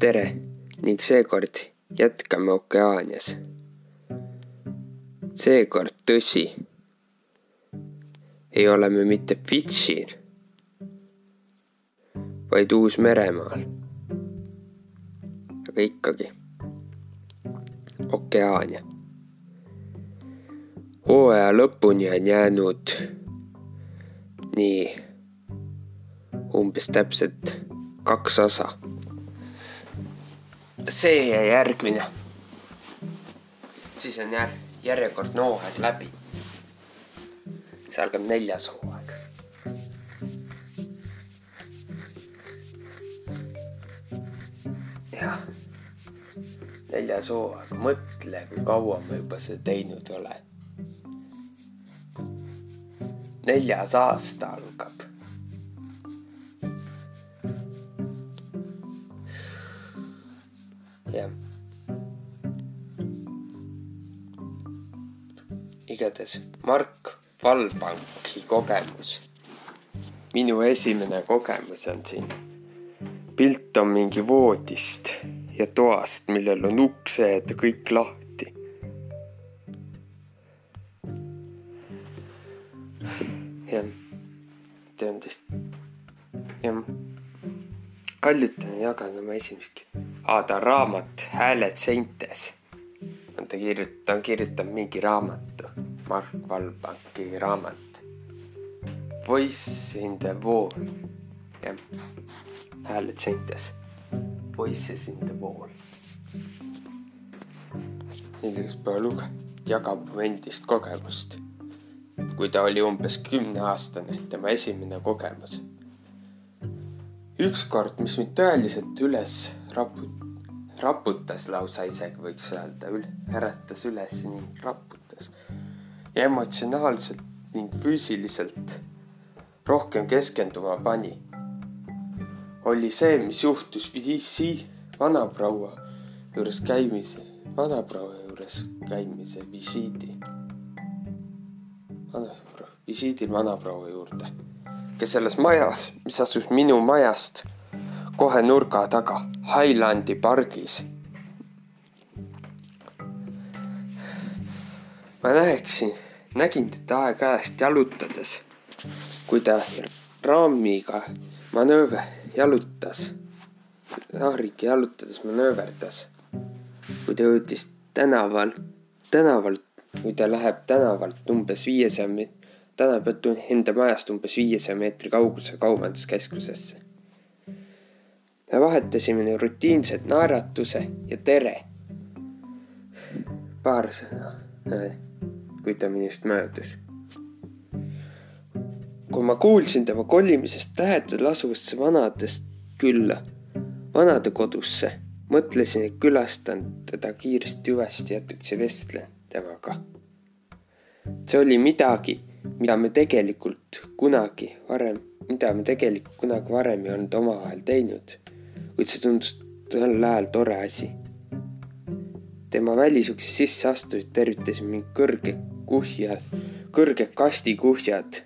tere ning seekord jätkame Okeaanias. seekord tõsi, ei ole me mitte Fidžil, vaid Uus-Meremaal. aga ikkagi, Okeaania. hooaja lõpuni on jäänud nii umbes täpselt kaks osa see ja järgmine. siis on jär-, järjekordne hooaeg läbi. siis algab neljas hooaeg. jah, neljas hooaeg, mõtle, kui kaua ma juba seda teinud olen. neljas aasta algab igatahes Mark Valbanki kogemus. minu esimene kogemus on siin. pilt on mingi voodist ja toast, millel on uksed kõik lahti. jah, see on vist, jah haljutan jagan oma esimest aa, ta on raamat Hääled seintes. on ta kirjutanud, ta on kirjutanud mingi raamatu, Mark Valbanki raamat. Voice in the wall, jah, Hääled seintes. Voices in the wall. näiteks pole luge-, jagab endist kogemust. kui ta oli umbes kümneaastane, tema esimene kogemus ükskord, mis mind tõeliselt üles raput-, raputas lausa isegi võiks öelda, äratas üles ning raputas. ja emotsionaalselt ning füüsiliselt rohkem keskenduma pani. oli see, mis juhtus viisi vanaproua juures käimise, vanaproua juures käimise visiidi. vanaproua, visiidil vanaproua juurde kes selles majas, mis asus minu majast kohe nurga taga Highlandi pargis. ma näeksin, nägin teda aeg-ajast jalutades, kui ta raamiga manööver, jalutas, naariga jalutades manööverdas. kui ta jõudis tänaval, tänavalt, kui ta läheb tänavalt umbes viiesaja meetri täna pead enda majast umbes viiesaja meetri kaugusel kaubanduskeskusesse. Me vahetasime rutiinselt naeratuse ja tere. paar sõna, kui ta minust möödus. kui ma kuulsin tema kolimisest lähedal asuvasse vanadest külla, vanadekodusse, mõtlesin, et külastan teda kiiresti hüvasti ja üldse vestlen temaga. see oli midagi mida me tegelikult kunagi varem, mida me tegelikult kunagi varem ei olnud omavahel teinud. Kuid see tundus tol ajal tore asi. tema välisukse sisse astudes tervitasid mind kõrge kuhjad, kõrged kastikuhjad.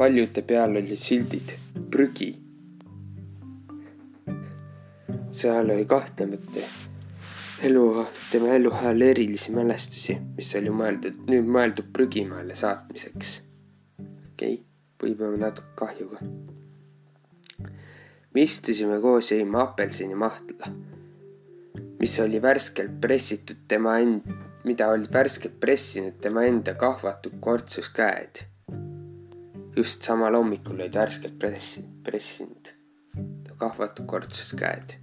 paljude peal olid sildid prügi. seal oli kahtlemata elu, tema eluajal erilisi mälestusi, mis oli mõeldud, nüüd mõeldud prügimaale saatmiseks. okei okay,, võib-olla natuke kahjuga. Me istusime koos jõime apelsinimahla, mis oli värskelt pressitud tema end-, mida olid värskelt pressinud tema enda kahvatud kortsuskäed. just samal hommikul olid värskelt pressi-, pressinud kahvatud kortsuskäed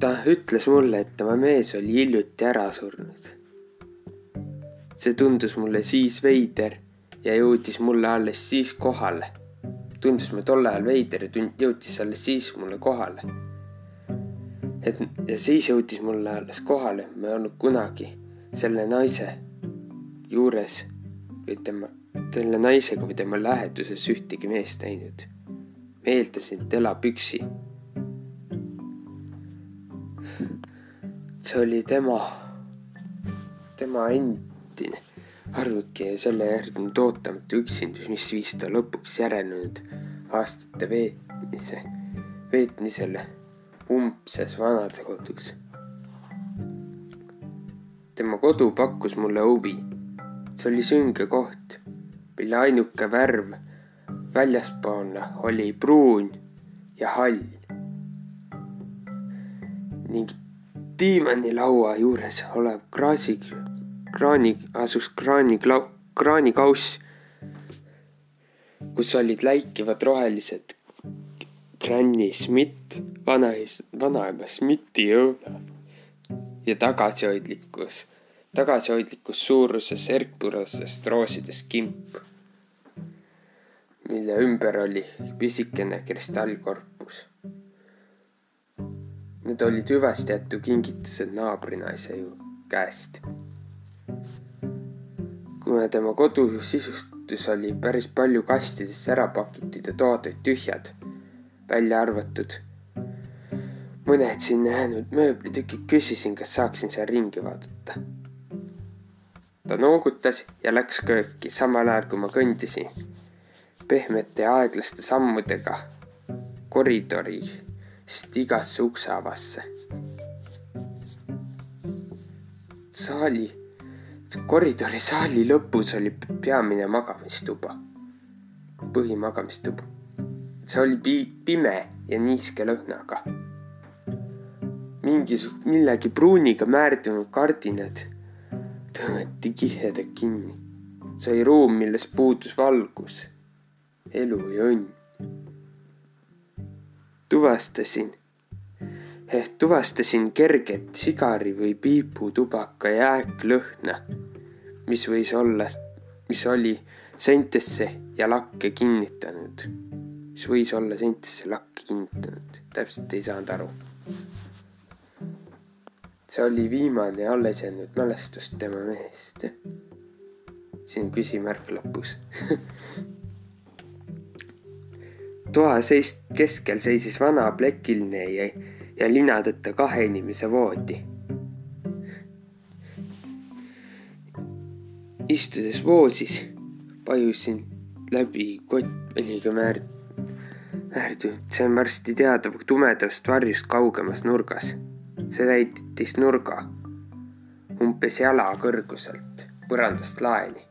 ta ütles mulle, et tema mees oli hiljuti ära surnud. see tundus mulle siis veider ja jõudis mulle alles siis kohale. Tundus mulle tol ajal veider ja jõudis alles siis mulle kohale. et ja siis jõudis mulle alles kohale, ma ei olnud kunagi selle naise juures või tema, selle naisega või tema läheduses ühtegi meest näinud. ma eeldasin, et elab üksi see oli tema, tema endine arvuke ja selle järgnenud ootamatu üksindus, mis viis ta lõpuks järelnenud aastate veetmise veetmisele umbses vanadekodus. tema kodu pakkus mulle huvi. see oli sünge koht, mille ainuke värv väljaspoolne oli pruun ja hall. ning diivanilaua juures olev kraasi, kraani, asus kraani, kraanikauss, kus olid läikivad rohelised Granny Schmidt, vanais, vanaema Schmidti õunad ja tagasihoidlikkus, tagasihoidlikus suuruses erkpurasest roosidest kimp, mille ümber oli pisikene kristallkorpus. Need olid hüvasti jäetud kingitused naabrinaise ju käest. Tema kodu sisustus oli päris palju kastidesse ära pakitud ja toad olid tühjad, välja arvatud mõned sinna jäänud mööblitükid, küsisin, kas saaksin seal ringi vaadata. ta noogutas ja läks kööki, samal ajal kui ma kõndisin pehmete ja aeglaste sammudega koridori sest igasse ukseavasse. saali, koridori saali lõpus oli peamine magamistuba, põhimagamistuba. see oli pi-, pime ja niiske lõhnaga. mingisugune, millegi pruuniga määrdunud kardinad tõmmati kihedalt kinni. see oli ruum, milles puudus valgus, elu ja õnn tuvastasin, ehk tuvastasin kerget sigari või piiputubaka jääklõhna, mis võis olla, mis oli seintesse ja lakke kinnitanud, mis võis olla seintesse lakke kinnitanud, täpselt ei saanud aru. see oli viimane alles jäänud mälestus tema mehest. siin küsimärk lõpus toa seist keskel seisis vana plekiline ja, ja linadeta kahe inimese voodi. istudes voodis pajusin läbi kottväliga määr-, määrdunud, sain varsti teada tumedast varjust kaugemas nurgas. see näitas nurga umbes jala kõrguselt põrandast laeni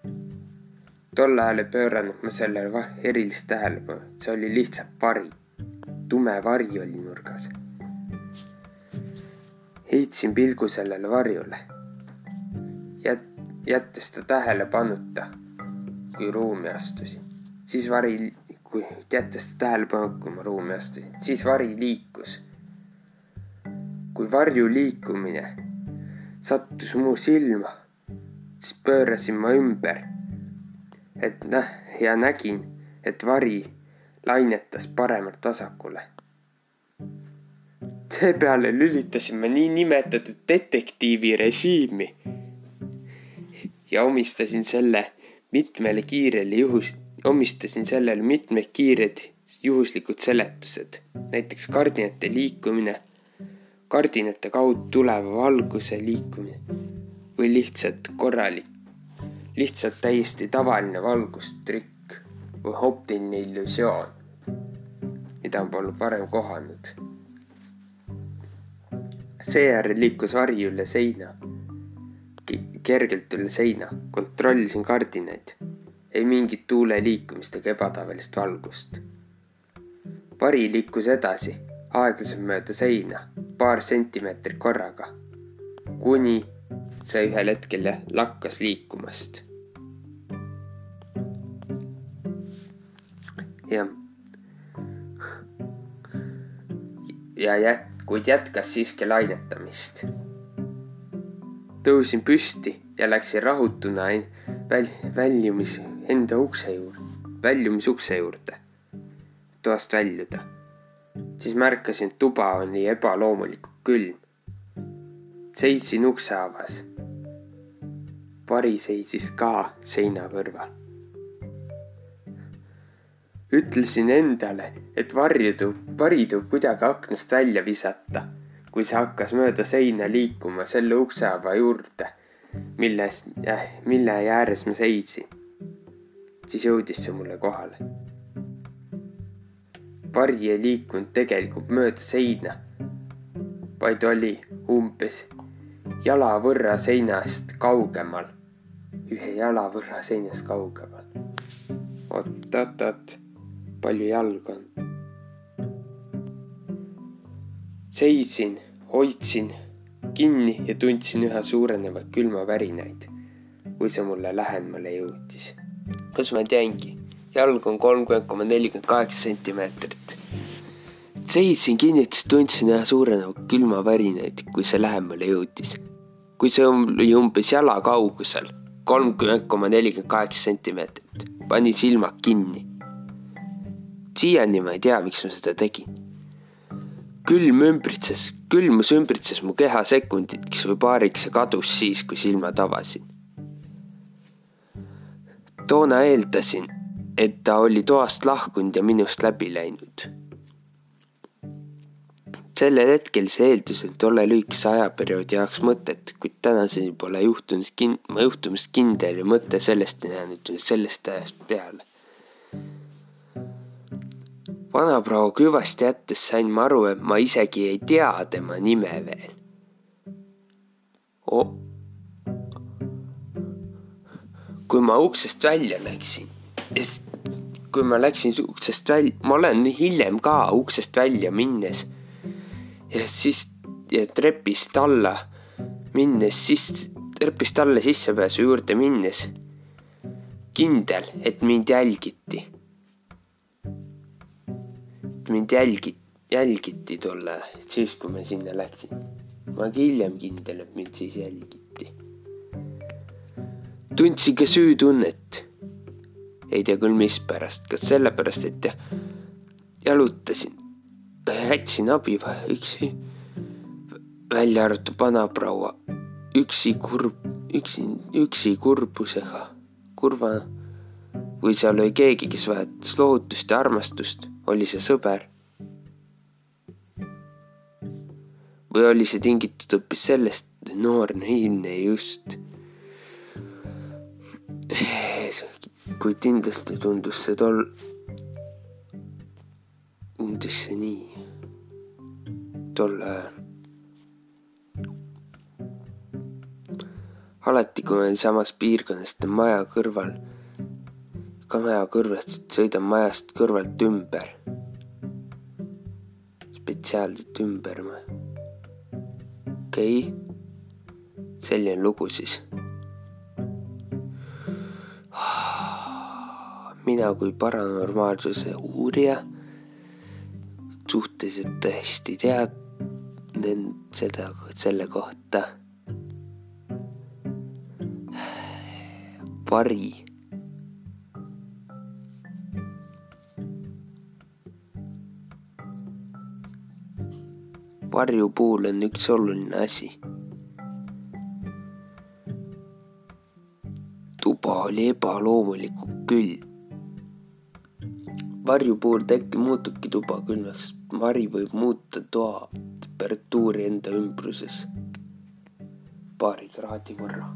tol ajal ei pööranud ma sellele erilist tähelepanu, see oli lihtsalt vari. tume vari oli nurgas. Heitsin pilgu sellele varjule. Jät-, jättes ta tähelepanuta, kui ruumi astusin. siis vari, kui, jättes ta tähelepanuta, kui ma ruumi astusin, siis vari liikus. kui varju liikumine sattus mu silma, siis pöörasin ma ümber et näh- ja nägin, et vari lainetas paremalt vasakule. Seepeale lülitasime niinimetatud detektiivi režiimi ja omistasin selle mitmele kiirele juhus, omistasin sellele mitmed kiired juhuslikud seletused, näiteks kardinate liikumine, kardinate kaudu tuleva valguse liikumine või lihtsalt korralik lihtsalt täiesti tavaline valgustrikk või optiline illusioon, mida ma polnud varem kohanud. Seejärel liikus vari üle seina, kergelt üle seina, kontrollisin kardinaid, ei mingit tuule liikumist ega ebatavalist valgust. vari liikus edasi, aeglaselt mööda seina, paar sentimeetrit korraga, kuni see ühel hetkel lakkas liikumast. Jah. ja jät-, kuid jätkas siiski lainetamist. tõusin püsti ja läksin rahutuna väl-, väljumis enda ukse juurde, väljumisukse juurde, toast väljuda. siis märkasin, et tuba oli ebaloomulikult külm. seisin ukseavas. vari seisis ka seina kõrval ütlesin endale, et varjudu, vari tuleb kuidagi aknast välja visata, kui see hakkas mööda seina liikuma selle ukseava juurde, milles, mille ääres ma seisin. siis jõudis see mulle kohale. vari ei liikunud tegelikult mööda seina, vaid oli umbes jala võrra seinast kaugemal, ühe jala võrra seinast kaugemal. oot-oot-oot, palju jalgu on? seisin, hoidsin kinni ja tundsin üha suurenevaid külmavärinaid, kui see mulle lähemale jõudis. kus ma teangi, jalg on kolmkümmend koma nelikümmend kaheksa sentimeetrit. seisin kinnitas, tundsin üha suurenevaid külmavärinaid, kui see lähemale jõudis. kui see oli umbes jala kaugusel, kolmkümmend koma nelikümmend kaheksa sentimeetrit, panin silmad kinni. Siiani ma ei tea, miks ma seda tegin külm ümbritses, külmus ümbritses mu keha sekundiks või paariks ja kadus siis, kui silmad avasin. toona eeldasin, et ta oli toast lahkunud ja minust läbi läinud. sellel hetkel see eeldus on tolle lühikese ajaperioodi jaoks mõtet, kuid tänaseni pole juhtunud kin-, juhtumist kindel ja mõte sellest ei jäänud sellest ajast peale vanaproua küvasti jättes sain ma aru, et ma isegi ei tea tema nime veel. Oh.. kui ma uksest välja läksin, kui ma läksin uksest välja, ma olen hiljem ka uksest välja minnes ja siis ja trepist alla minnes, siis trepist alla sissepääsu juurde minnes kindel, et mind jälgiti mind jälgi, jälgiti tol ajal, siis kui ma sinna läksin. ma olen hiljem kindel, et mind siis jälgiti. tundsin ka süütunnet. ei tea küll, mispärast, kas sellepärast, et jalutasin, jätsin abi üksi, välja arvatud vanaproua, üksi kurb, üksi, üksi kurbusega, kurva või seal oli keegi, kes vajatas lohutust ja armastust oli see sõber? või oli see tingitud hoopis sellest, noor naiivne just. kuid kindlasti tundus see tol, tundus see nii tol ajal. alati, kui olen samas piirkonnas maja kõrval ka maja kõrvast, sõidan majast kõrvalt ümber. Spetsiaalselt ümber okei okay., selline lugu siis. mina kui paranormaalsuse uurija suhteliselt hästi tean seda, selle kohta. vari varju puhul on üks oluline asi. tuba oli ebaloomulikult külm. varju puhul tekk muutubki tuba külmaks, vari võib muuta toa temperatuuri enda ümbruses paari kraadi võrra.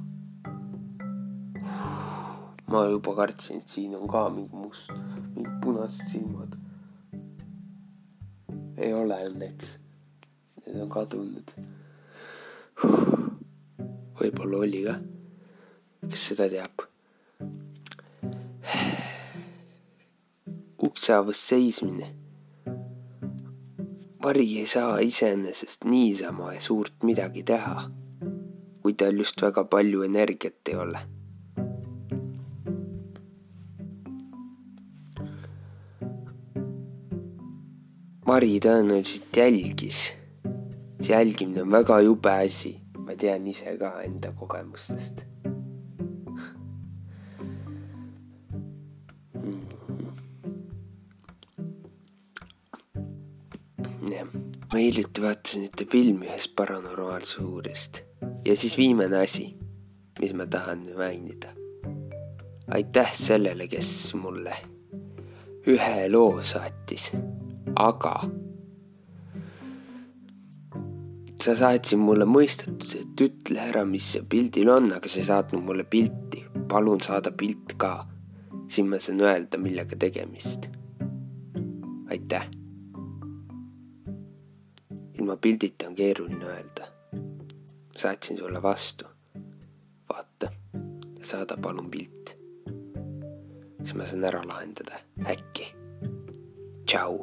ma juba kartsin, et siin on ka mingi must, mingid punased silmad. ei ole õnneks need on kadunud. võib-olla oli ka, kes seda teab. ukse avas seismine. vari ei saa iseenesest niisama suurt midagi teha, kui tal just väga palju energiat ei ole Mari tõenäoliselt jälgis see jälgimine on väga jube asi, ma tean ise ka enda kogemustest. Jah, ma hiljuti vaatasin ühte filmi ühest paranormaalse uurist. Ja siis viimane asi, mis ma tahan mainida. aitäh sellele, kes mulle ühe loo saatis, aga sa saatsid mulle mõistatuse, et ütle ära, mis see pildil on, aga sa ei saatnud mulle pilti. palun saada pilt ka. siis ma saan öelda, millega tegemist. aitäh. ilma pildita on keeruline öelda. saatsin sulle vastu. vaata, saada palun pilt. siis ma saan ära lahendada, äkki. tšau.